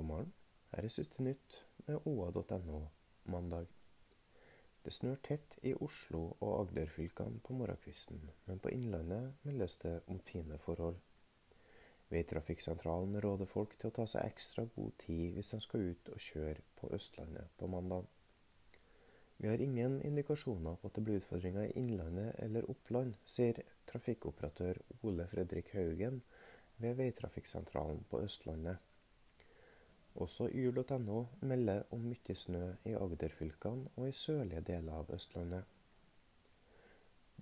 Her er siste nytt med oa.no mandag. Det snør tett i Oslo og Agder-fylkene på morgenkvisten, men på Innlandet meldes det om fine forhold. Veitrafikksentralen råder folk til å ta seg ekstra god tid hvis de skal ut og kjøre på Østlandet på mandag. Vi har ingen indikasjoner på at det blir utfordringer i Innlandet eller Oppland, sier trafikkoperatør Ole Fredrik Haugen ved Veitrafikksentralen på Østlandet. Også yr.no melder om mye snø i Agder-fylkene og i sørlige deler av Østlandet.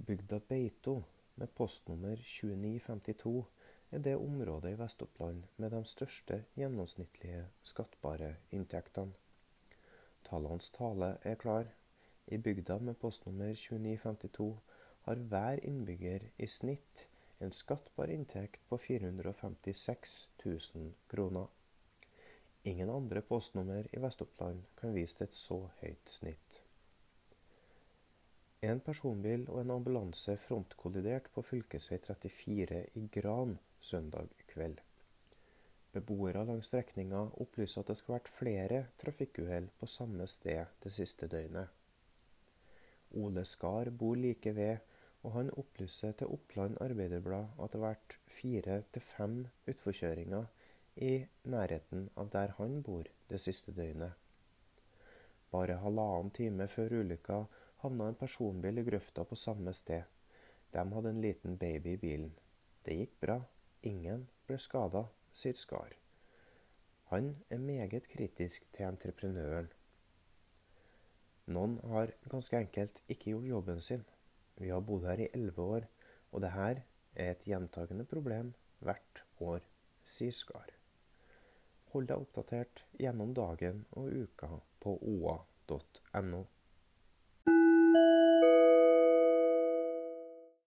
Bygda Beito, med postnummer 2952, er det området i Vest-Oppland med de største gjennomsnittlige skattbare inntektene. Tallenes tale er klar. I bygda med postnummer 2952 har hver innbygger i snitt en skattbar inntekt på 456 000 kroner. Ingen andre postnummer i Vest-Oppland kan vise til et så høyt snitt. En personbil og en ambulanse frontkolliderte på fv. 34 i Gran søndag kveld. Beboere langs strekninga opplyser at det skal ha vært flere trafikkuhell på samme sted det siste døgnet. Ole Skar bor like ved, og han opplyser til Oppland Arbeiderblad at det har vært fire til fem utforkjøringer i nærheten av der han bor det siste døgnet. Bare halvannen time før ulykka havna en personbil i grøfta på samme sted. De hadde en liten baby i bilen. Det gikk bra. Ingen ble skada, sier Skar. Han er meget kritisk til entreprenøren. Noen har ganske enkelt ikke gjort jobben sin. Vi har bodd her i elleve år, og det her er et gjentagende problem hvert år, sier Skar. Hold deg oppdatert gjennom dagen og uka på oa.no.